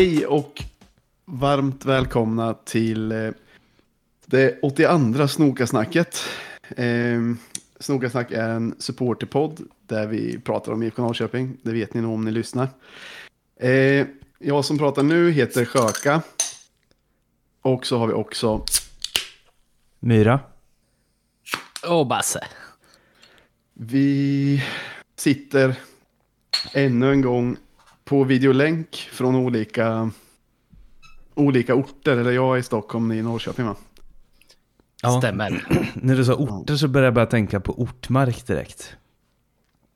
Hej och varmt välkomna till eh, det 82 Snokasnacket. Eh, Snokasnack är en supporterpodd där vi pratar om IFK Norrköping. Det vet ni nog om ni lyssnar. Eh, jag som pratar nu heter Sjöka. Och så har vi också Myra. Och Basse. Vi sitter ännu en gång på videolänk från olika, olika orter. Eller jag är i Stockholm, ni är i Norrköping va? Ja. Stämmer. När du sa orter så började jag bara tänka på ortmark direkt.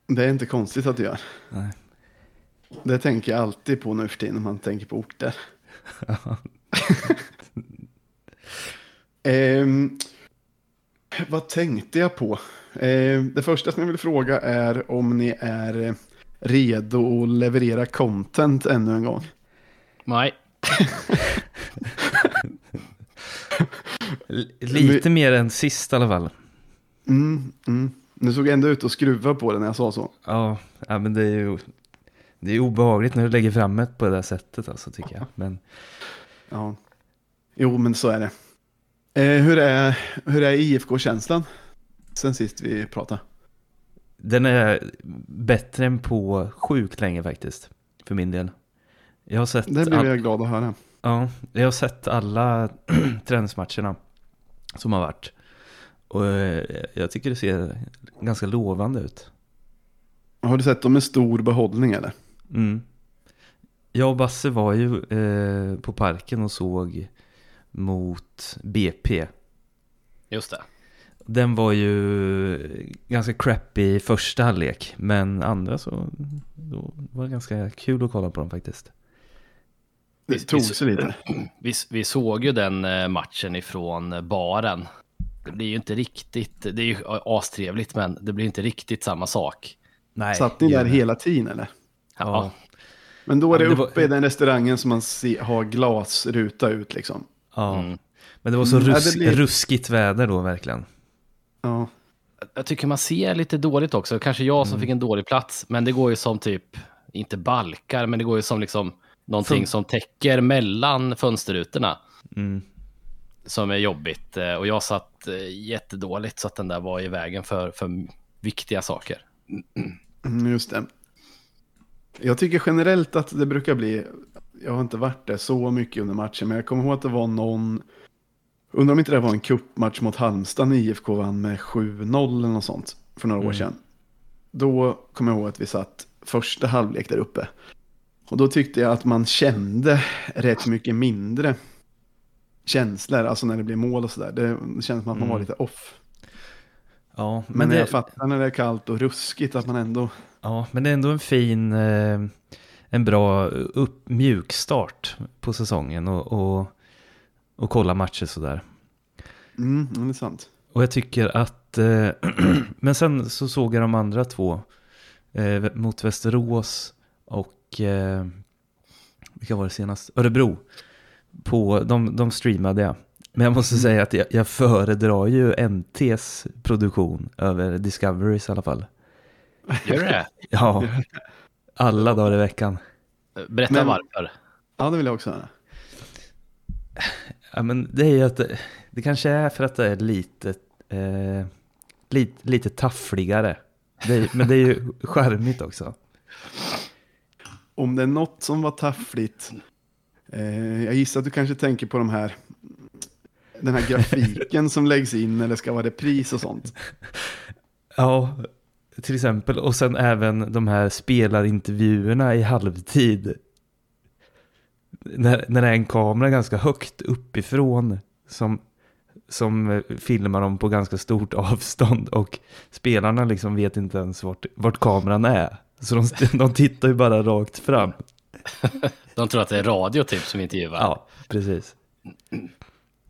Det är inte konstigt att du gör. Nej. Det tänker jag alltid på nu för tiden när man tänker på orter. Ehm, vad tänkte jag på? Ehm, det första som jag vill fråga är om ni är eh, redo att leverera content ännu en gång. Nej. Lite mer än sist i alla fall. Mm, mm. Nu såg jag ändå ut att skruva på det när jag sa så. Ja, ja men det är ju det är obehagligt när du lägger fram det på det där sättet alltså tycker jag. Men Ja. Jo, men så är det. Eh, hur är, hur är IFK-känslan? Sen sist vi pratade. Den är bättre än på sjukt länge faktiskt. För min del. Jag har sett, Det blev all- jag glad att höra. ja, jag har sett alla träningsmatcherna som har varit. Och eh, jag tycker det ser ganska lovande ut. Har du sett dem med stor behållning eller? Mm. Jag och Basse var ju eh, på parken och såg mot BP. Just det. Den var ju ganska crappy i första halvlek, men andra så då var det ganska kul att kolla på dem faktiskt. Det Vi- tog sig lite. Vi, vi såg ju den eh, matchen ifrån baren. Det blir ju inte riktigt, det är ju astrevligt men det blir inte riktigt samma sak. Nej, Satt ni där hela tiden eller? Ja. Men då är det Ja, det uppe var- i den restaurangen som man se, har glasruta ut liksom. ja. Mm. Men det var så Mm, ja, det rus- blir- ruskigt väder då verkligen. Ja. Jag tycker man ser lite dåligt också. Kanske jag Mm. som fick en dålig plats, men det går ju som typ, inte balkar, men det går ju som liksom någonting Som- som täcker mellan fönsterrutorna. Mm. som är jobbigt. Eh, Och jag satt eh, jättedåligt så att den där var i vägen för, för viktiga saker. Mm, Just det. Jag tycker generellt att det brukar bli, jag har inte varit där så mycket under matchen, men jag kommer ihåg att det var någon, undrar om inte det var en cupmatch mot Halmstad när IFK vann med 7-0 eller något sånt för några år Mm. sedan. Då kommer jag ihåg att vi satt första halvlek där uppe. Och då tyckte jag att man kände rätt mycket mindre känslor, alltså när det blir mål och sådär. Det, kändes som att man var Mm. lite off. Ja, Men, men, det, jag fattar när det är kallt och ruskigt att man ändå... ja, men det är ändå en fin, eh, en bra upp, mjuk start på säsongen och, och, och kolla matcher sådär. Mm, det är sant. Och jag tycker att, eh, men sen så såg jag de andra två eh, mot Västerås och, eh, vilka var det senast? Örebro. På, de, de streamade jag. Men jag måste säga att jag, jag föredrar ju NTs produktion över Discoverys i alla fall. Gör du det? Ja, alla dagar i veckan. Berätta Men- varför. Ja, det vill jag också höra. Ja, men det är ju att det, det kanske är för att det är lite, eh, lite, lite taffligare. Det är, men det är ju charmigt också. Om det är något som var taffligt. Eh, jag gissar att du kanske tänker på de här. Den här grafiken som läggs in när det ska vara repris och sånt. Ja, till exempel. Och sen även de här spelarintervjuerna i halvtid. När, när det är en kamera ganska högt uppifrån som, som eh, filmar dem på ganska stort avstånd. Och spelarna liksom vet inte ens vart, vart kameran är. Så de, de tittar ju bara rakt fram. De tror att det är radio typ som intervjuar. Ja, precis.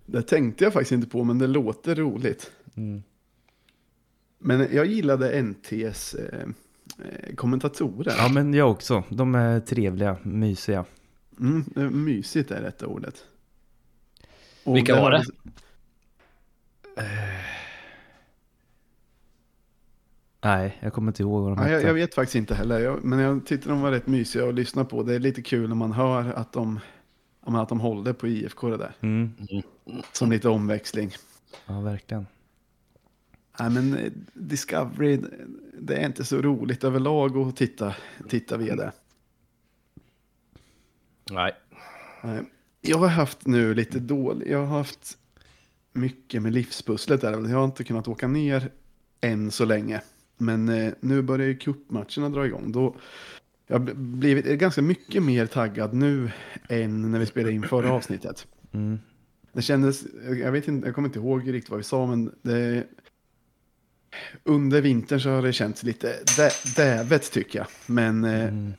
Det tänkte jag faktiskt inte på, men det låter roligt. Mm. Men jag gillade NTs eh, eh, kommentatorer. Ja, men jag också. De är trevliga, mysiga. Mm, mysigt är rätta ordet. Och Vilka var det? vi- Nej, jag kommer inte ihåg vad de Ja, jag, hette. jag vet faktiskt inte heller, jag, men jag tyckte de var rätt mysiga att lyssna på. Det är lite kul när man hör att de, att de håller på IFK det där. Mm. Som lite omväxling. Ja, verkligen. Nej, men eh, Discovery, det är inte så roligt överlag att titta, titta via det. Nej. Nej. Jag har haft nu lite dåligt, jag har haft mycket med livspusslet där. Jag har inte kunnat åka ner än så länge. Men eh, nu börjar ju cupmatcherna dra igång. Då, jag har blivit ganska mycket mer taggad nu än när vi spelade in förra avsnittet. Mm. Det kändes, jag vet inte, jag kommer inte ihåg riktigt vad vi sa, men det, under vintern så har det känts lite dä, dävet tycker jag. Men eh, Mm.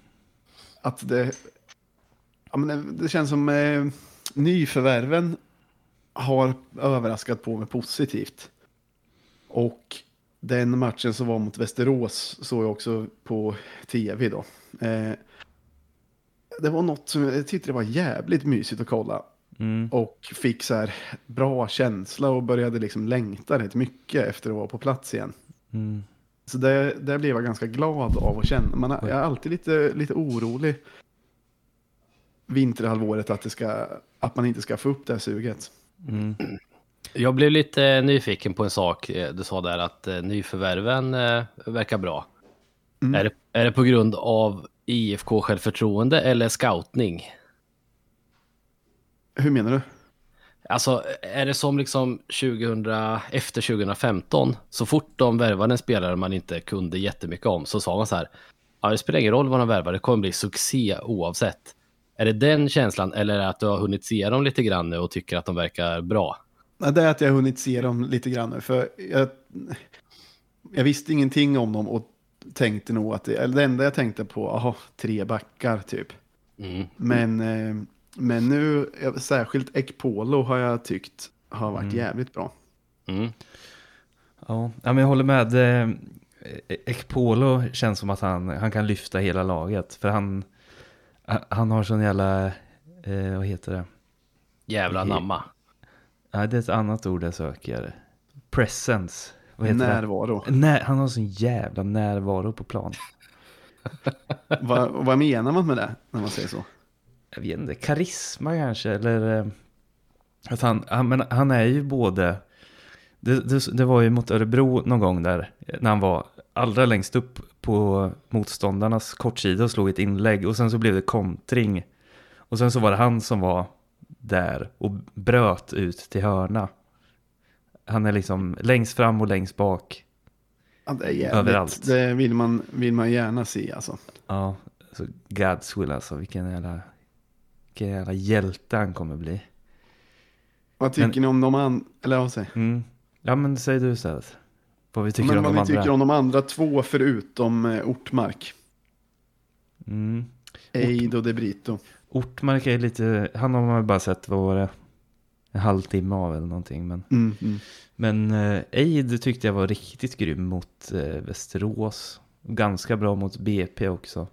att det, ja, men det, det känns som eh, nyförvärven har överraskat på mig positivt. Och den matchen som var mot Västerås såg jag också på tv då. Eh, det var något som jag tyckte det var jävligt mysigt att kolla. Mm. Och fick så här bra känsla och började liksom längta rätt mycket efter att vara på plats igen. Mm. Så det, det blev jag ganska glad av att känna. Man, jag är alltid lite, lite orolig vinterhalvåret att, det ska, att man inte ska få upp det här suget. Mm. Jag blev lite nyfiken på en sak. Eh, Du sa där att eh, nyförvärven eh, verkar bra. Mm. Är, det, är det på grund av IFK självförtroende eller scoutning? Hur menar du? Alltså, är det som liksom 2000, efter 2015, så fort de värvade en spelare man inte kunde jättemycket om, så sa man så här, ja, det spelar ingen roll vad de värvar, det kommer bli succé oavsett. Är det den känslan, eller att du har hunnit se dem lite grann nu och tycker att de verkar bra? Det är att jag har hunnit se dem lite grann nu. För jag, jag visste ingenting om dem och tänkte nog att det, eller det enda jag tänkte på, aha, tre backar typ. Mm. Men, eh, men nu, eh, särskilt Ekpolo har jag tyckt har varit Mm. jävligt bra. Mm. Ja, ja, men jag håller med. Eh, Ekpolo känns som att han, han kan lyfta hela laget. För han, han har sån jävla, eh, vad heter det? Jävla namma. Ja, det är ett annat ord jag söker. Presence. Vad heter Närvaro. det? När, han har sån jävla närvaro på plan. vad, vad menar man med det när man säger så? Jag vet inte, karisma kanske, eller... eh, Att han, han, men han är ju både... Det, det, det var ju mot Örebro någon gång där, när han var allra längst upp på motståndarnas kortsida och slog ett inlägg. Och sen så blev det kontring. Och sen så var det han som var där och bröt ut till hörna. Han är liksom längst fram och längst bak. Ja, det är jävligt. Överallt. Det vill man, vill man gärna se alltså. Ja, så God's will alltså, vilken jävla, vilken jävla hjälte han kommer bli. Vad tycker ni om de andra? Eller vad säger Mm. Ja men säg du istället. Vad vi tycker Men om vad de vi andra. tycker om de andra två förutom eh, Ortmark. Mm. Eid och De Brito. Ortmark är lite, han har man bara sett, vad var det? En halvtimme av eller någonting. Men, Mm, mm. men eh, Eid tyckte jag var riktigt grym mot eh, Västerås. Ganska bra mot BP också.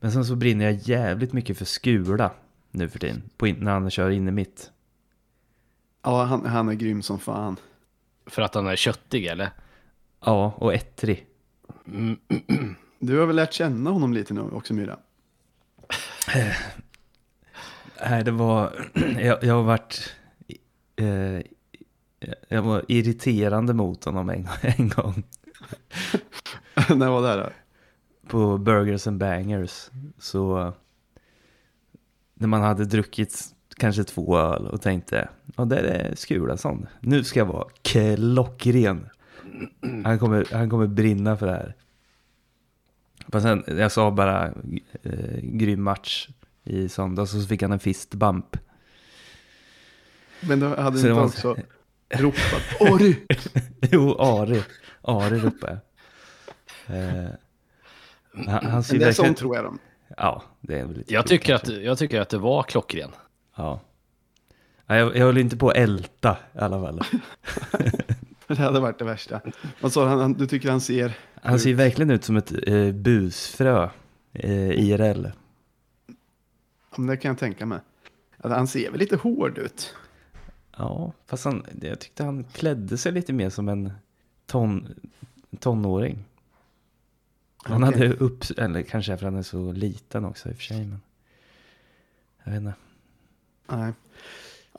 Men sen så brinner jag jävligt mycket för Skula nu för tiden. På när han kör in i mitt. Ja, han, han är grym som fan. För att han är köttig eller? Ja, och Ettri. Mm. Du har väl lärt känna honom lite nu också Myra? Nej, det var... jag, jag har varit... Eh, jag var irriterande mot honom en, en gång. När var det då? På Burgers and Bangers. Så... När man hade druckit kanske två öl och tänkte... Ja, det är Skulason. Nu ska jag vara klockren. Han kommer, han kommer brinna för det här. Men sen, jag sa bara eh, grym match i söndags och så fick han en fist bump. Men då hade Så inte var- också ropat Ori! Jo, Ari. Ari uppe. Eh, han, han det är verkligen... sånt tror jag de. Ja, det är väl lite Jag, tycker att, jag tycker att det var klockren. Ja. Jag, jag höll inte på att älta i alla fall. Det hade varit det värsta. Vad sa han? Du tycker han ser... Han ser verkligen ut som ett eh, busfrö eh, IRL. Ja, det kan jag tänka mig. Alltså, han ser väl lite hård ut. Ja, fast han, jag tyckte han klädde sig lite mer som en ton, tonåring. Han Okej. hade upp, eller kanske för att han är så liten också i och för sig. Men jag vet inte. Nej.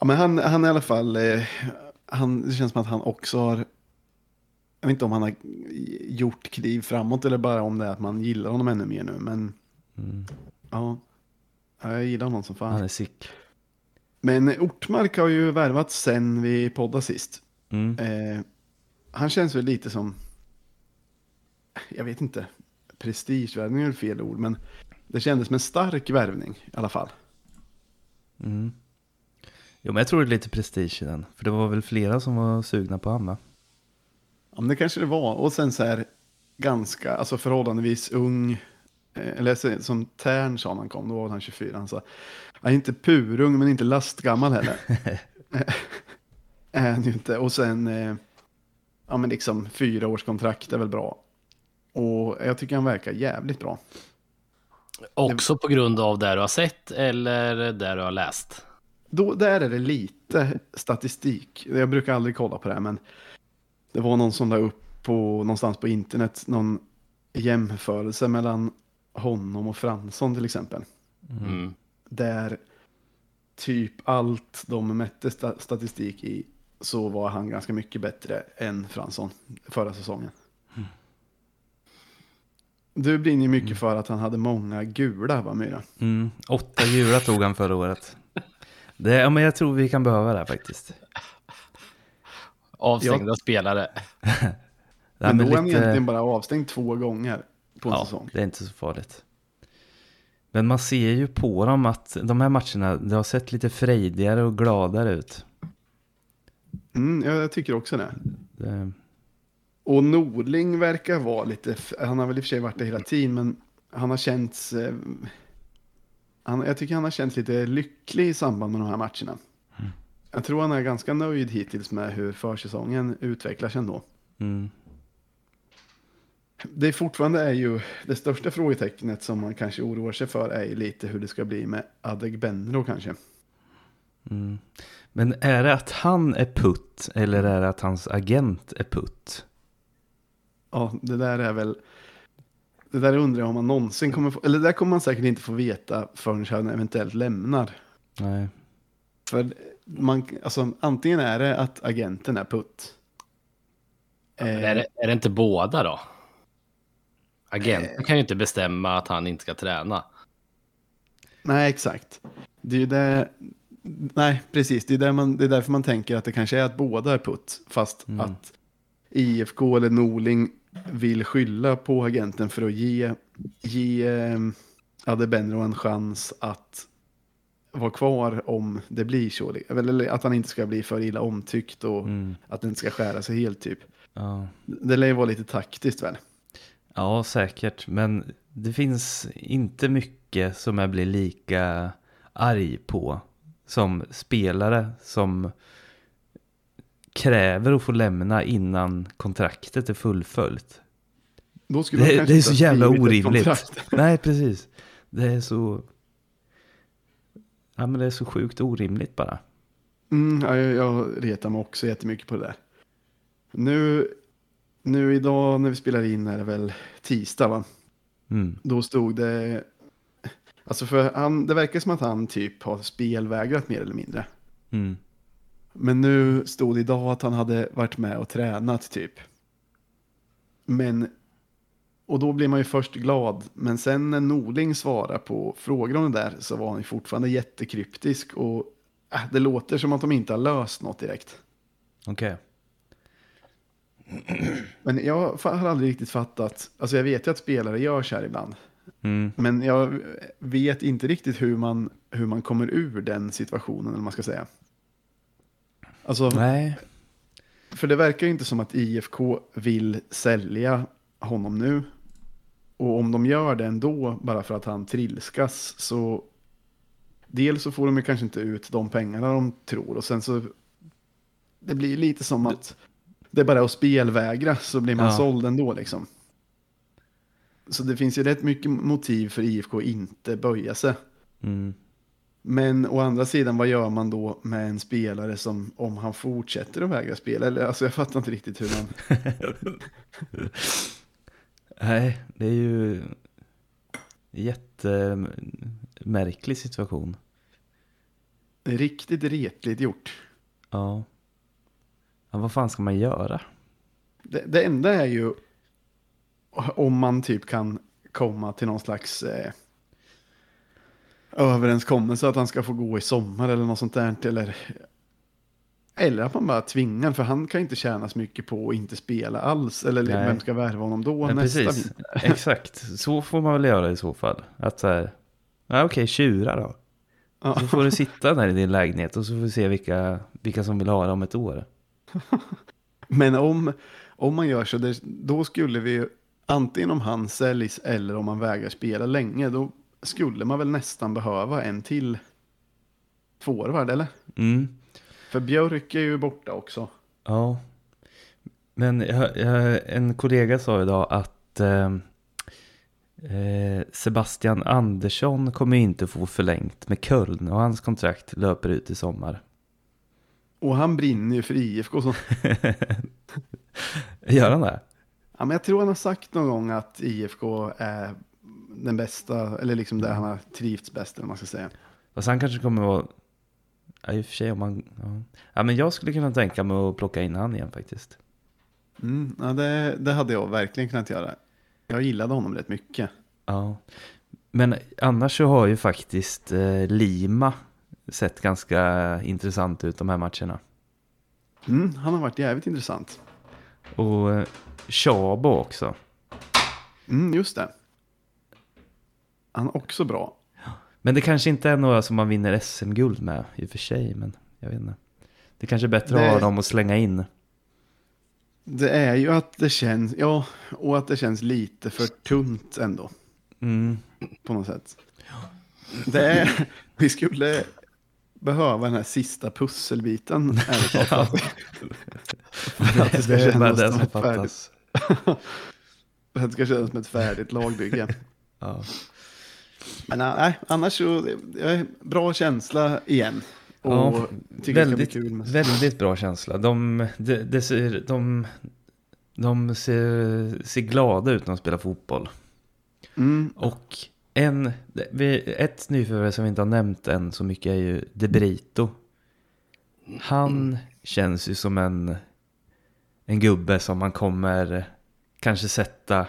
Ja, men han, han är i alla fall, eh, han, det känns som att han också har, jag vet inte om han har gjort kliv framåt eller bara om det är att man gillar honom ännu mer nu. Men Mm. ja, ja jag gillar honom som fan. Han är sick. Men Ortmark har ju värvat sen vi poddade sist. Mm. Eh, han känns väl lite som, jag vet inte, prestigevärvning är fel ord, men det kändes som en stark värvning i alla fall. Mm. Jo, men jag tror det är lite prestige i den. För det var väl flera som var sugna på honom va? Ja, men det kanske det var. Och sen så här ganska, alltså förhållandevis ung, eh, eller så- som Tern sa när han kom, då var han 24. Han sa, ja, inte purung men inte lastgammal heller. är han ju inte. Och sen, eh, ja men liksom fyra års kontrakt är väl bra. Och jag tycker han verkar jävligt bra. Också på grund av det du har sett eller det du har läst? Då, där är det lite statistik. Jag brukar aldrig kolla på det här, men det var någon som la upp på, någonstans på internet någon jämförelse mellan honom och Fransson till exempel. Mm. Där typ allt de mätte sta statistik i så var han ganska mycket bättre än Fransson förra säsongen. Du brinner ju mycket för att han hade många gula, va Myra? Mm. Åtta gula tog han förra året. Det, ja, men jag tror vi kan behöva det här faktiskt. Avstängda spelare. Nej, Men, då är han lite- egentligen bara avstängd två gånger på en ja, säsong. det är inte så farligt. Men man ser ju på dem att de här matcherna, det har sett lite frejdigare och gladare ut. Mm, ja, jag tycker också det. Det, Och Norling verkar vara lite, han har väl i och för sig varit det hela tiden, men han har känts, eh, han, jag tycker han har känts lite lycklig i samband med de här matcherna. Jag tror han är ganska nöjd hittills med hur försäsongen utvecklar sig ändå. mm, Det är fortfarande är ju det största frågetecknet som man kanske oroar sig för är lite hur det ska bli med Adegbenro kanske. mm. Men är det att han är putt eller är det att hans agent är putt? Ja, det där är väl, det där undrar jag om man någonsin kommer få, eller det där kommer man säkert inte få veta förrän han eventuellt lämnar. Nej. För man, alltså, antingen är det att agenten är putt. Men Eh, är, det, är det inte båda då? Agenten kan ju inte bestämma att han inte ska träna. Nej, exakt. Det är ju det, nej, precis. Det är, där man, det är därför man tänker att det kanske är att båda är putt. Fast Mm. att IFK eller Norling vill skylla på agenten för att ge, ge eh, Adebenro en chans att vara kvar om det blir så. Eller att han inte ska bli för illa omtyckt och Mm. att det inte ska skära sig helt typ. Ja. Det lär ju vara lite taktiskt väl? ja, säkert. Men det finns inte mycket som jag blir lika arg på som spelare som kräver att få lämna innan kontraktet är fullföljt. Det, det är så jävla orimligt. Nej, precis. Det är så... Ja, men det är så sjukt orimligt bara. Mm, ja, jag, jag retar mig också jättemycket på det där. Nu, nu idag när vi spelar in är det väl tisdag va? Mm. Då stod det... Alltså för han, det verkar som att han typ har spelvägrat mer eller mindre. Mm. Men nu stod det idag att han hade varit med och tränat typ. Men... Och då blir man ju först glad. Men sen när Norling svarar på frågor om det där så var han ju fortfarande jättekryptisk. Och äh, det låter som att de inte har löst något direkt. Okej. Men jag har aldrig riktigt fattat. Alltså jag vet ju att spelare gör så här ibland. Mm. Men jag vet inte riktigt hur man, hur man kommer ur den situationen, eller man ska säga. Alltså, Nej. för det verkar ju inte som att IFK vill sälja honom nu. Och om de gör det ändå, bara för att han trilskas, så... Dels så får de ju kanske inte ut de pengarna de tror, och sen så... Det blir lite som att det är bara att spelvägra, så blir man Ja. såld ändå liksom. Så det finns ju rätt mycket motiv för IFK att inte böja sig. Mm. Men å andra sidan, vad gör man då med en spelare som, om han fortsätter att vägra spela? Eller, alltså jag fattar inte riktigt hur man... Nej, det är ju jättemärklig situation. Riktigt retligt gjort. Ja. ja. Vad fan ska man göra? Det, det enda är ju om man typ kan komma till någon slags eh, överenskommelse att han ska få gå i sommar eller något sånt där. Eller, eller att man bara tvingar, för han kan inte tjäna så mycket på att inte spela alls. Eller Nej. vem ska värva honom då Men nästa precis, vinter? exakt. Så får man väl göra i så fall. Att så här, ja okej, tjura då. Ja. Så får du sitta där i din lägenhet och så får vi se vilka, vilka som vill ha det om ett år. Men om, om man gör så, då skulle vi antingen om han säljs eller om man vägrar spela länge, då skulle man väl nästan behöva en till forward, eller? Mm. För Björk är ju borta också. Ja. Men jag, jag, en kollega sa idag att eh, eh, Sebastian Andersson kommer inte få förlängt med Köln och hans kontrakt löper ut i sommar. Och han brinner ju för IFK. Så. Gör han det? Ja, men jag tror han har sagt någon gång att IFK är den bästa, eller liksom där han har trivts bäst, eller man ska säga. Fast han kanske kommer vara... Ja, i och för sig om man... Ja. ja, men jag skulle kunna tänka mig att plocka in han igen faktiskt. Mm, ja, det, det hade jag verkligen kunnat göra. Jag gillade honom rätt mycket. Ja. Men annars så har ju faktiskt eh, Lima sett ganska intressant ut de här matcherna. Mm, han har varit jävligt intressant. Och eh, Chabo också. Mm, just det. Han är också bra. Men det kanske inte är några som man vinner SM-guld med i och för sig, men jag vet inte. Det kanske är bättre Det- att ha dem att slänga in. Det är ju att det känns, ja, och att det känns lite för tunt ändå, Mm. på något sätt. Det är, vi skulle behöva den här sista pusselbiten. ärligt talat. För att det ska Det kännas det som ett färdigt, för att det ska kännas som ett färdigt lagbygge. Ja. Men nej, annars så, är bra känsla igen. Och Ja, väldigt, kul. Med. väldigt bra känsla. De, de, de, ser, de, de ser, ser glada ut när de spelar fotboll. Mm, Och en, ett nyförvärv som vi inte har nämnt än så mycket är ju De Brito. Han känns ju som en, en gubbe som man kommer kanske sätta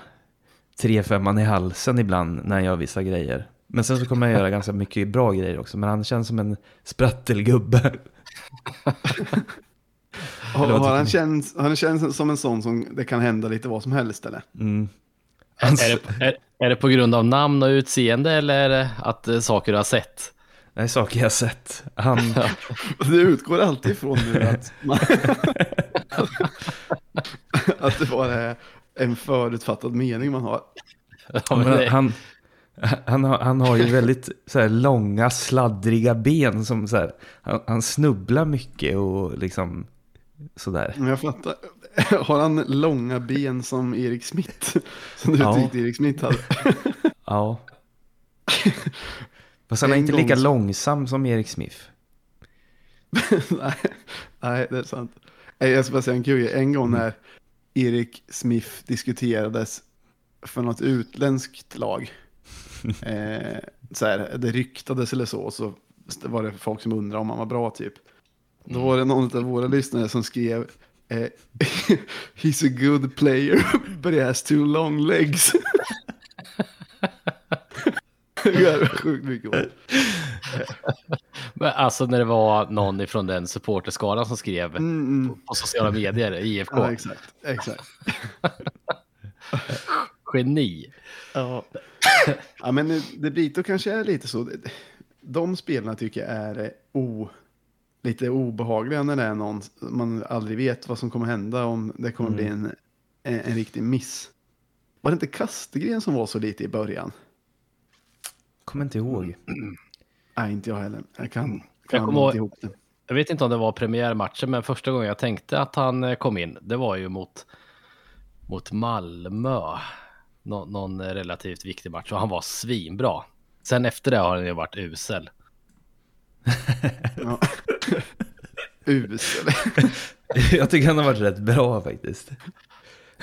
tre femman i halsen ibland när gör vissa grejer. Men sen så kommer han göra ganska mycket bra grejer också. Men han känns som en sprattelgubbe. har, har, han känns, har han känns som en sån som det kan hända lite vad som helst eller? Mm. Är, det, är, är det på grund av namn och utseende eller är det att eh, saker du har sett? Det är saker jag har sett. Han, Det utgår alltid ifrån nu att, man, att det bara är en förutfattad mening man har. Ja, men han, han, har, han har ju väldigt så här, långa sladdriga ben som så här, han, han snubblar mycket och liksom sådär. Men jag fattar. Har han långa ben som Erik Smith? Som du Ja. tyckte Erik Smith hade? Ja. Fast han är inte lika så- långsam som Erik Smith. nej, nej, det är sant. Jag ska bara säga en kul. En gång när Erik Smith diskuterades för något utländskt lag. Eh, så här, det ryktades eller så, så var det folk som undrade om han var bra typ. Då var det någon av våra lyssnare som skrev eh, He's a good player, but he has too long legs. sjukt mycket ord. men alltså när det var någon ifrån den supporterskaran som skrev Mm, mm. på sociala medier, IFK. Ja, exakt. exakt. Geni. Ja. ja, men det- Brito kanske är lite så. De spelarna tycker jag är eh, o, lite obehagliga när det är någon man aldrig vet vad som kommer hända om det kommer bli en, en, en riktig miss. Var det inte Kastegren som var så lite i början? Kommer inte ihåg. Nej, inte jag heller. Jag kan, Jag kan kommer inte ihåg- ihop det. Jag vet inte om det var premiärmatchen, men första gången jag tänkte att han eh, kom in, det var ju mot, mot Malmö. Nå, någon relativt viktig match och han var svinbra. Sen efter det har han ju varit usel. Ja. Usel. Jag tycker han har varit rätt bra faktiskt.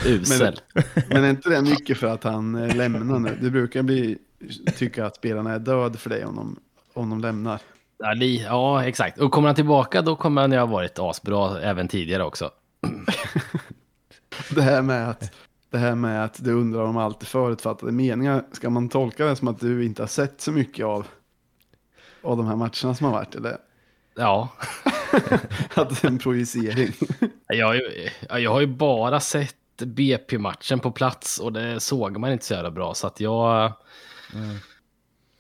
Usel. Men är inte det mycket för att han eh, lämnar nu? Du brukar bli, tycka att spelarna är död för dig om de, om de lämnar. Ja, li, ja, exakt. Och kommer han tillbaka då kommer han ju ha varit asbra även tidigare också. Det här med att, det här med att du undrar om allt är förutfattade meningar, ska man tolka det som att du inte har sett så mycket av, av de här matcherna som har varit? Eller Ja, att det är en projicering? jag, har ju- jag har ju bara sett BP-matchen på plats och det såg man inte så jävla bra. Så att jag,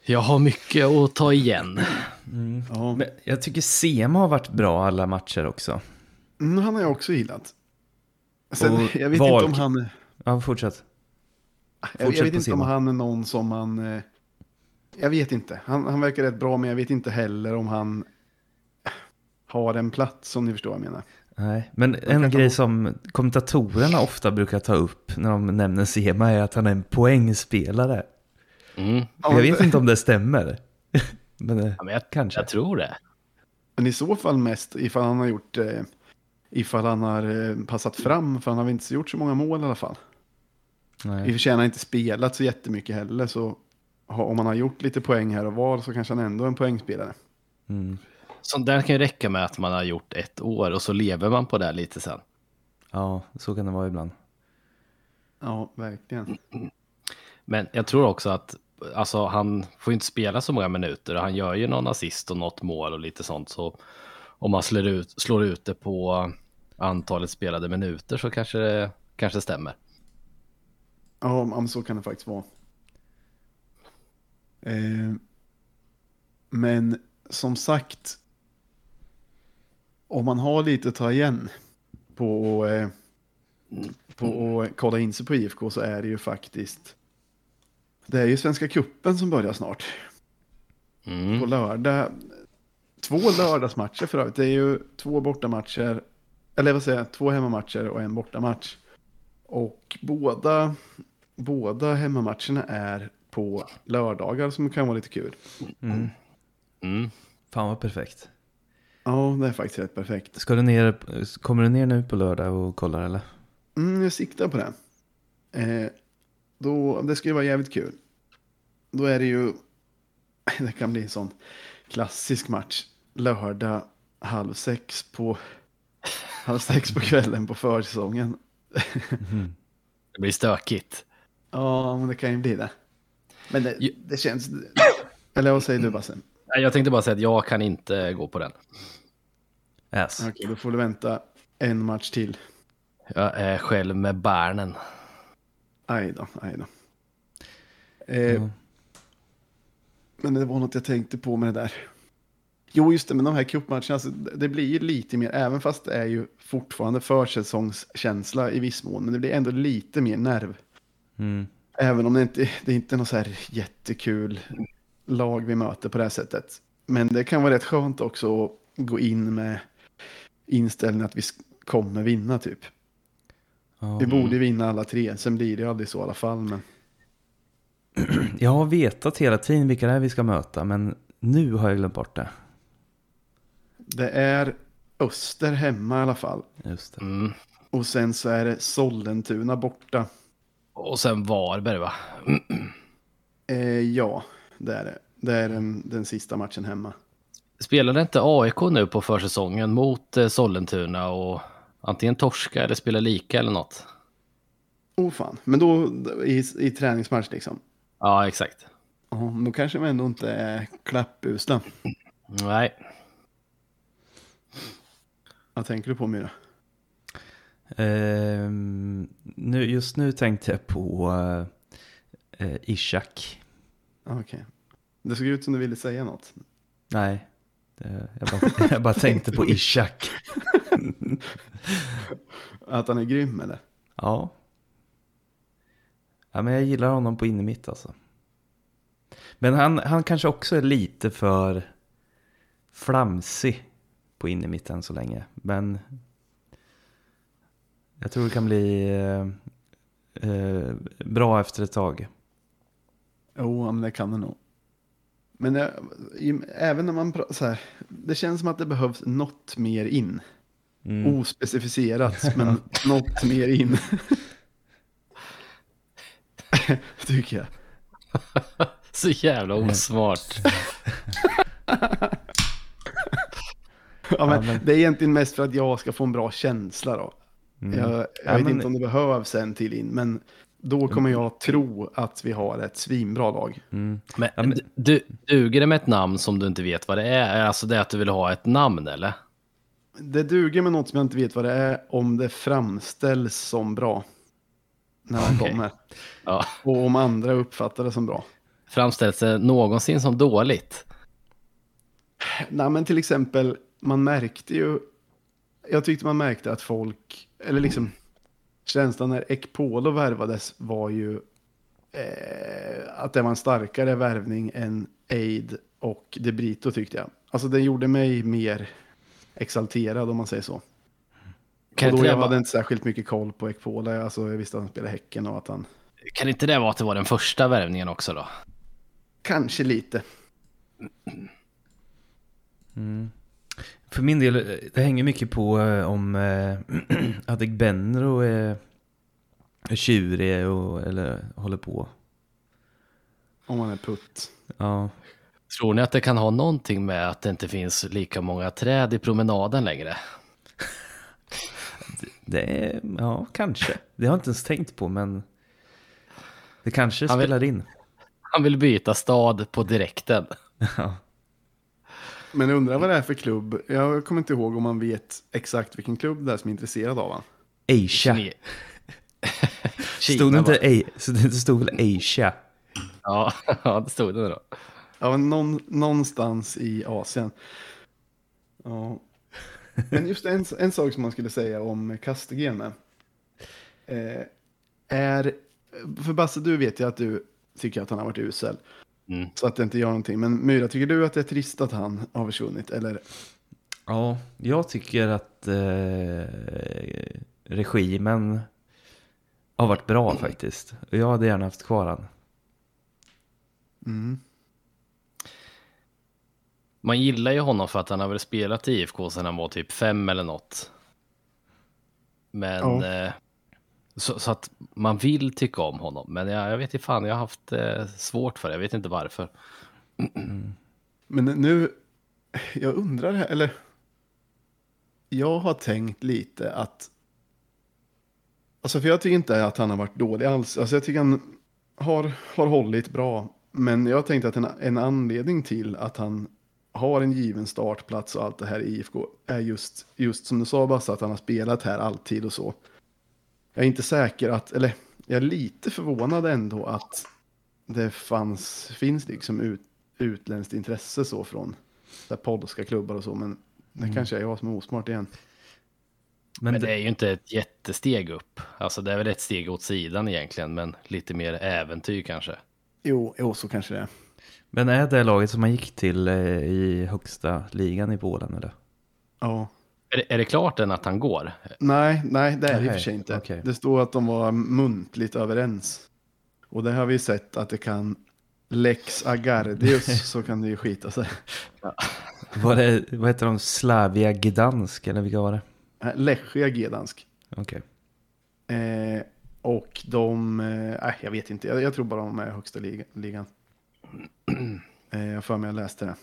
jag har mycket att ta igen. Ja, Men jag tycker Sema har varit bra alla matcher också. mm, han har jag också gillat. Sen, Och jag vet Valk- inte om han... Ja, fortsätt. Jag, jag Fortsätt vet inte om Simon. han är någon som man... eh, Jag vet inte. Han, han verkar rätt bra, men jag vet inte heller om han har en plats, om ni förstår vad jag menar. Nej, men en grej ta- som kommentatorerna ofta brukar ta upp när de nämner Sema är att han är en poängspelare. Mm. Ja, jag vet inte om det stämmer. men, eh, Ja, men jag, kanske. jag tror det. Men i så fall mest ifall han har gjort... Eh, ifall han har eh, passat fram, för han har väl inte gjort så många mål i alla fall. I och Nej. för sig har han inte spelat så jättemycket heller, så om han har gjort lite poäng här och var så kanske han ändå är en poängspelare. Mm. Sånt där kan ju räcka med att man har gjort ett år och så lever man på det lite sen. Ja, så kan det vara ibland. Ja, verkligen. Men jag tror också att alltså, han får inte spela så många minuter och han gör ju någon assist och något mål och lite sånt. Så om man slår ut, slår ut det på antalet spelade minuter så kanske det kanske stämmer. Ja, men så kan det faktiskt vara. Eh, men som sagt, om man har lite att ta igen på, eh, på att kolla in sig på IFK så är det ju faktiskt, det är ju Svenska Kuppen som börjar snart. På Mm. lördag, två lördagsmatcher för övrigt, det är ju två bortamatcher, eller vad säger jag, två hemmamatcher och en bortamatch. Och båda, båda hemmamatcherna är på lördagar som kan vara lite kul. Mm. Mm. Fan vad perfekt. Ja, det är faktiskt rätt perfekt. Ska du ner, kommer du ner nu på lördag och kollar eller? Mm, jag siktar på det. Eh, då, det skulle vara jävligt kul. Då är det ju, det kan bli en sån klassisk match. Lördag halv sex på, halv sex på kvällen på försäsongen. Det blir stökigt. Ja, men det kan ju bli det. Men det, det känns, eller vad säger du Basse? Nej, Jag tänkte bara säga att jag kan inte gå på den. Yes. Okej, då får du vänta en match till. Jag är själv med barnen. Aj då, aj då. Eh, Ja. Men det var något jag tänkte på med det där. Jo, just det, men de här cupmatcherna, alltså, det blir ju lite mer, även fast det är ju fortfarande försäsongskänsla i viss mån, men det blir ändå lite mer nerv. Mm. Även om det inte det är inte är något så här jättekul lag vi möter på det här sättet. Men det kan vara rätt skönt också att gå in med inställningen att vi kommer vinna typ. Ja. Vi borde vinna alla tre, sen blir det aldrig så i alla fall. Men Jag har vetat hela tiden vilka det är vi ska möta, men nu har jag glömt bort det. det är Öster hemma i alla fall. Just det. Mm. Och sen så är det Sollentuna borta. Och sen Varberg va? Eh, ja, det är det. Det är den, den sista matchen hemma. Spelade inte AIK nu på försäsongen mot eh, Sollentuna och antingen torska eller spela lika eller något? Oh fan, men då i, i träningsmatch liksom. Ja, exakt. Ja, men då kanske man ändå inte är klappusla. Nej, Vad tänker du på Myra? Ehm, nu, just nu tänkte jag på eh, eh, Ishak. Okej. Det såg ut som du ville säga något. Nej, jag, bara, jag bara tänkte på Ishak. Att han är grym eller? Ja. Ja, men jag gillar honom på innermitt alltså. Men han, han kanske också är lite för flamsig på innermitt än så länge. Men jag tror det kan bli eh, eh, bra efter ett tag. Jo, men det kan det nog. Men eh, i, även när man pratar så här, det känns som att det behövs något mer in. Mm. Ospecificerat, men något mer in. tycker jag. Så jävla osmart. Ja, men, men- Det är egentligen mest för att jag ska få en bra känsla då. Mm. Jag, jag Ja, vet men- inte om det behövs en till in, men då kommer jag tro att vi har ett svinbra lag. Mm. Men, Ja, men- du, duger det med ett namn som du inte vet vad det är? Alltså det är att du vill ha ett namn eller? Det duger med något som jag inte vet vad det är om det framställs som bra. När han Okej. kommer. Ja. Och om andra uppfattar det som bra. Framställs det någonsin som dåligt? Nej, men till exempel, man märkte ju... Jag tyckte man märkte att folk, eller liksom känslan när Ekpolo värvades var ju eh, att det var en starkare värvning än Aid och De Brito tyckte jag. Alltså det gjorde mig mer exalterad om man säger så. Kan och då jag hade inte särskilt mycket koll på Ekpolo. Alltså jag visste att han spelade Häcken och att han kan inte det vara att det var den första värvningen också då? kanske lite. Mm. För min del, eh, det hänger mycket på eh, om eh, Adegbenro är, är tjurig och, eller håller på. Om man är putt. Ja, Tror ni att det kan ha någonting med att det inte finns lika många träd i promenaden längre? det är, ja kanske. Det har jag inte ens tänkt på men det kanske Han vill- spelar in. Han vill byta stad på direkten. Ja. Men jag undrar vad det är för klubb. Jag kommer inte ihåg om man vet exakt vilken klubb det är som är intresserad av honom. Asia. Stod det inte, det stod väl Asia? Ja, ja, det stod det då. Ja, men någon, någonstans i Asien. Ja. Men just en, en sak som man skulle säga om Kastegren med, eh, är, för Basse du vet ju att du tycker att han har varit usel. Mm. Så att det inte gör någonting. Men Myra, tycker du att det är trist att han har försvunnit? Eller? Ja, jag tycker att eh, regimen har varit bra faktiskt. Jag hade gärna haft kvar han. Mm. Man gillar ju honom för att han har väl spelat i IFK sedan han var typ fem eller något. Men Ja. eh, så, så att man vill tycka om honom. Men jag, jag vet inte fan, jag har haft eh, svårt för det. Jag vet inte varför. Men nu, jag undrar, eller jag har tänkt lite att, alltså för jag tycker inte att han har varit dålig alls. Alltså jag tycker han har, har hållit bra. Men jag har tänkt att en, en anledning till att han har en given startplats och allt det här i IFK är just, just som du sa Basse, att han har spelat här alltid och så. Jag är inte säker att, eller jag är lite förvånad ändå att det fanns, finns liksom ut, utländskt intresse så från så här polska klubbar och så. Men det kanske är jag som är osmart igen. Men, Men det, det är ju inte ett jättesteg upp. Alltså det är väl ett steg åt sidan egentligen, men lite mer äventyr kanske. Jo, jo så kanske det är. men är det laget som man gick till eh, i högsta ligan i Polen eller? Ja. Är det, är det klart än att han går? Nej, nej, det är det i och för sig inte. okej. Det står att de var muntligt överens. Och det har vi sett att det kan Lex Agardius så kan det ju skita sig. Var det, vad heter de, Slavia Gdansk eller vilka var det? Lechia Gdansk. Okej. Eh, och de, eh, nej jag vet inte, jag, jag tror bara de är högsta liga, ligan. Eh, jag har för mig jag läste det.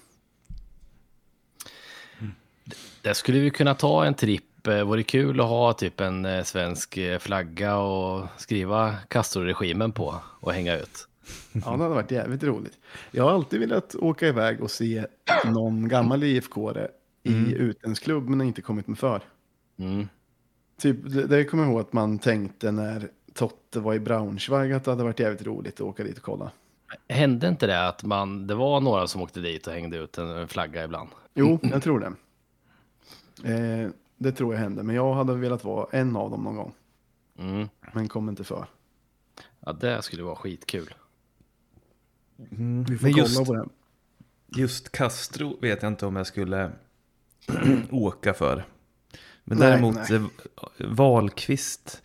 Det skulle vi kunna ta en tripp. Eh, Vore kul att ha typ en eh, svensk eh, flagga och skriva Castro-regimen på och hänga ut. Ja, det hade varit jävligt roligt. Jag har alltid velat åka iväg och se någon gammal ifk i utländsk klubb men inte kommit med för. Mm. Typ, det, det kommer jag ihåg att man tänkte när Totte var i Braunschweig att det hade varit jävligt roligt att åka dit och kolla. Hände inte det att man, det var några som åkte dit och hängde ut en, en flagga ibland? Jo, jag tror det. Eh, det tror jag hände, men jag hade velat vara en av dem någon gång. Mm. Men kom inte för. Ja, det skulle vara skitkul. Mm. Vi får Men kolla just, på det. just Castro vet jag inte om jag skulle åka för. Men Nej, däremot nej. eh, Wahlqvist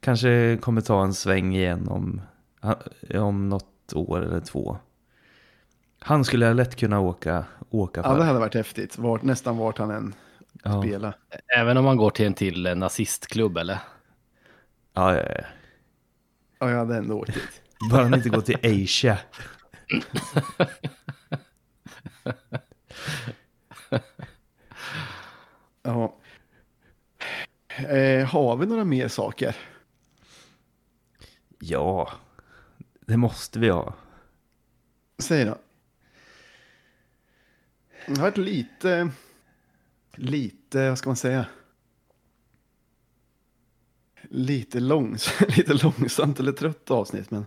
kanske kommer ta en sväng igen om, om något år eller två. Han skulle jag lätt kunna åka, åka Ja, det för. hade varit häftigt. Vart, nästan vart han än Ja, spelar. Även om man går till en till eh, nazistklubb eller? ja, ja, ja. Ja, jag hade ändå åkt dit. Bara han inte går till Asia. Ja. Eh, har vi några mer saker? Ja, det måste vi ha. Säg då. Det har varit lite, lite, vad ska man säga? Lite, långs lite långsamt eller trött avsnitt, men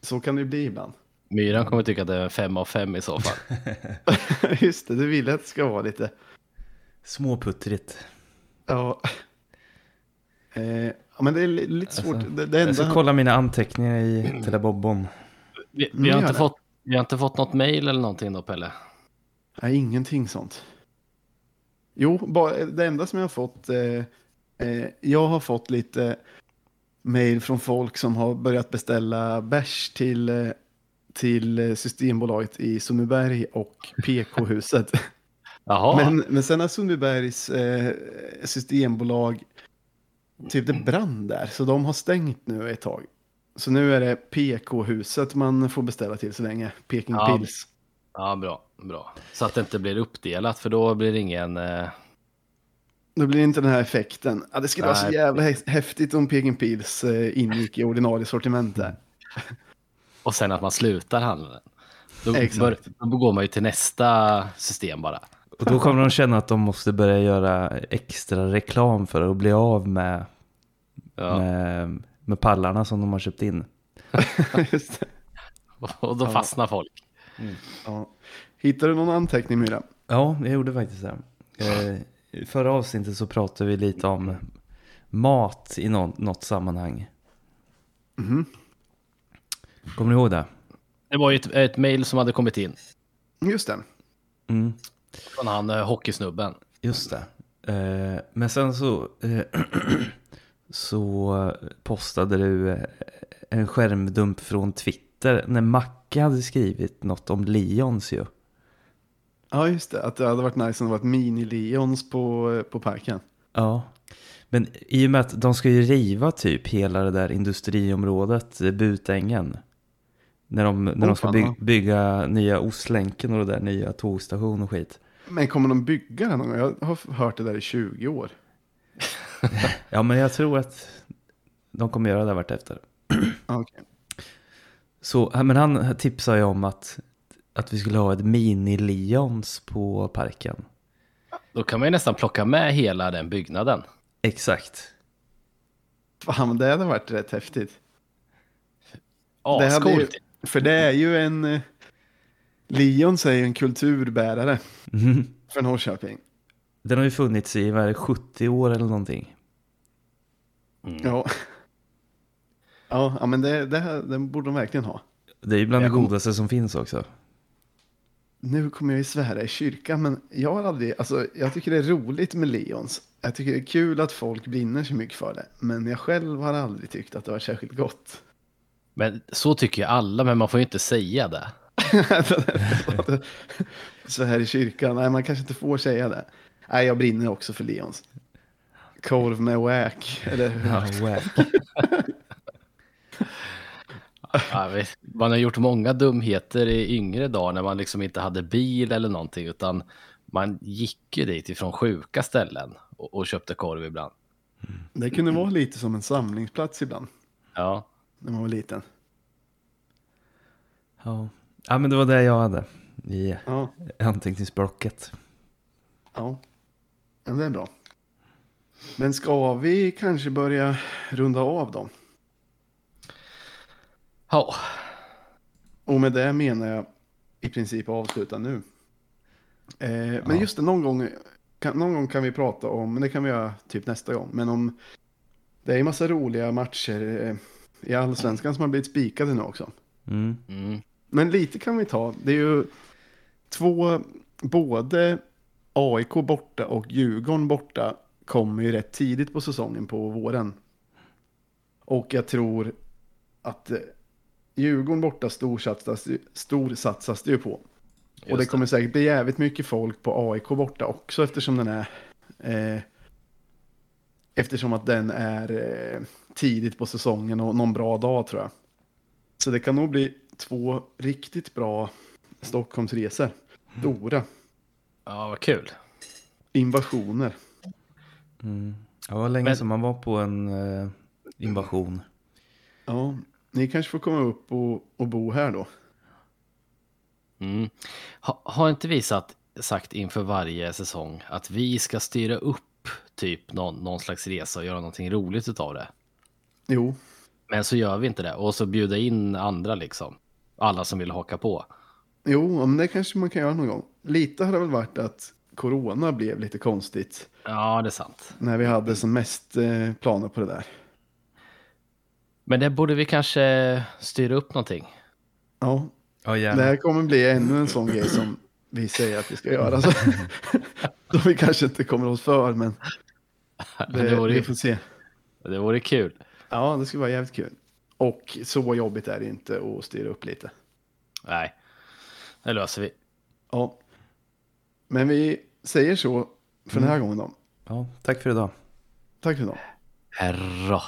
så kan det ju bli ibland. Myran kommer tycka att det är fem av fem i så fall. Just det, du vill att det ska vara lite. Småputtrigt. Ja. Eh, ja, men det är li- lite svårt. Alltså, det, det Jag ska enda... kolla mina anteckningar i Telebobbon. Vi, Mm, vi, har gör inte det. fått, vi har inte fått något mail eller någonting då, Pelle? Nej, ingenting sånt. Jo, bara, det enda som jag har fått. Eh, eh, jag har fått lite mail från folk som har börjat beställa bärs till, eh, till Systembolaget i Sundbyberg och PK-huset. Men, men sen har Sundbybergs eh, systembolag, typ det brann där, så de har stängt nu ett tag. Så nu är det PK-huset man får beställa till så länge, Peking Ja. Pils. Ja, bra, bra. Så att det inte blir uppdelat, för då blir det ingen... Eh, Då blir det inte den här effekten. Ja, det skulle vara så Nej. jävla hä- häftigt om Peking Pils eh, ingick i ordinarie sortiment där. och sen att man slutar handla den. Då, bör, då går man ju till nästa system bara. Och då kommer de känna att de måste börja göra extra reklam för att bli av med, Ja. med, med pallarna som de har köpt in. Just det. Och då Ja. fastnar folk. Ja. Hittar du någon anteckning Myra? Ja, jag gjorde faktiskt det. Eh, förra avsnittet så pratade vi lite om mat i nå- något sammanhang. Mhm. Kommer ni ihåg det? Det var ju ett, ett mail som hade kommit in Just det. Mm, från han eh, hockeysnubben. just det. Eh, men sen så, eh, så postade du eh, en skärmdump från Twitter när Macke hade skrivit något om Lions ju. Ja, just det. Att det hade varit nice om det var ett mini-Lions på, på parken. Ja, men i och med att de ska ju riva typ hela det där industriområdet, eh, Butängen. När de, när Åh, de ska by bygga nya Ostlänken och det där nya tågstation och skit. Men kommer de bygga den någon gång? Jag har hört det där i 20 år. Ja, men jag tror att de kommer göra det vartefter. Okej. Så, men han tipsade ju om att, att vi skulle ha ett mini-Lions på parken. Då kan man ju nästan plocka med hela den byggnaden. Exakt. Fan, det hade varit rätt häftigt. Ju, Ascoolt. för det är ju en... eh, Lions är ju en kulturbärare Mhm. för Norrköping. Den har ju funnits i vad är det, 70 år eller någonting. Mm. Ja. Ja, ja men det, det här, den borde de verkligen ha. Det är ju bland det kom- godaste som finns också. Nu kommer jag ju svära i kyrkan, men jag har aldrig, alltså jag tycker det är roligt med Lions. Jag tycker det är kul att folk brinner så mycket för det, men jag själv har aldrig tyckt att det var särskilt gott. Men så tycker ju alla, men man får ju inte säga det. så här i kyrkan, nej man kanske inte får säga det. Nej, jag brinner också för Lions. Korv med wack, eller hur? Ja, wack. Ja, vi- man har gjort många dumheter i yngre dagar när man liksom inte hade bil eller någonting, utan man gick ju dit ifrån sjuka ställen och, och köpte korv ibland. Det kunde vara lite som en samlingsplats ibland, Ja, när man var liten. Ja. ja, men det var det jag hade i Ja, anteckningsblocket. ja. ja det är bra. Men ska vi kanske börja runda av då? Ja. Och med det menar jag i princip avsluta nu. Eh, men Ja. just det, någon gång, kan, någon gång kan vi prata om, men det kan vi göra typ nästa gång, men om det är en massa roliga matcher eh, i allsvenskan som har blivit spikade nu också. Mm. Mm. Men lite kan vi ta, det är ju två, både AIK borta och Djurgården borta kommer ju rätt tidigt på säsongen på våren. Och jag tror att eh, Djurgården borta storsatsas, storsatsas det ju på. Just och det kommer säkert bli jävligt mycket folk på AIK borta också eftersom den är eh, eftersom att den är eh, tidigt på säsongen och någon bra dag tror jag. Så det kan nog bli två riktigt bra Stockholmsresor. Stora Ja, vad kul. invasioner. Mm. Ja, det var länge Men- sedan man var på en eh, invasion. Ja, ni kanske får komma upp och, och bo här då. Mm. Ha, har inte vi satt, sagt inför varje säsong att vi ska styra upp typ någon, någon slags resa och göra någonting roligt utav det? Jo, Men så gör vi inte det och så bjuda in andra liksom. Alla som vill haka på. jo, men det kanske man kan göra någon gång. Lite har det väl varit att corona blev lite konstigt Ja, det är sant. när vi hade som mest eh, planer på det där. Men det borde vi kanske styra upp någonting. Ja, Ja, det gärna. här kommer bli ännu en sån grej som vi säger att vi ska göra. Så, som vi kanske inte kommer oss för, men det, Det vore, vi får se. det vore kul. Ja, det skulle vara jävligt kul. Och så jobbigt är det inte att styra upp lite. Nej, det löser vi. Ja. Men vi säger så för den här gången då. Ja, tack för idag. Tack för idag. Herra.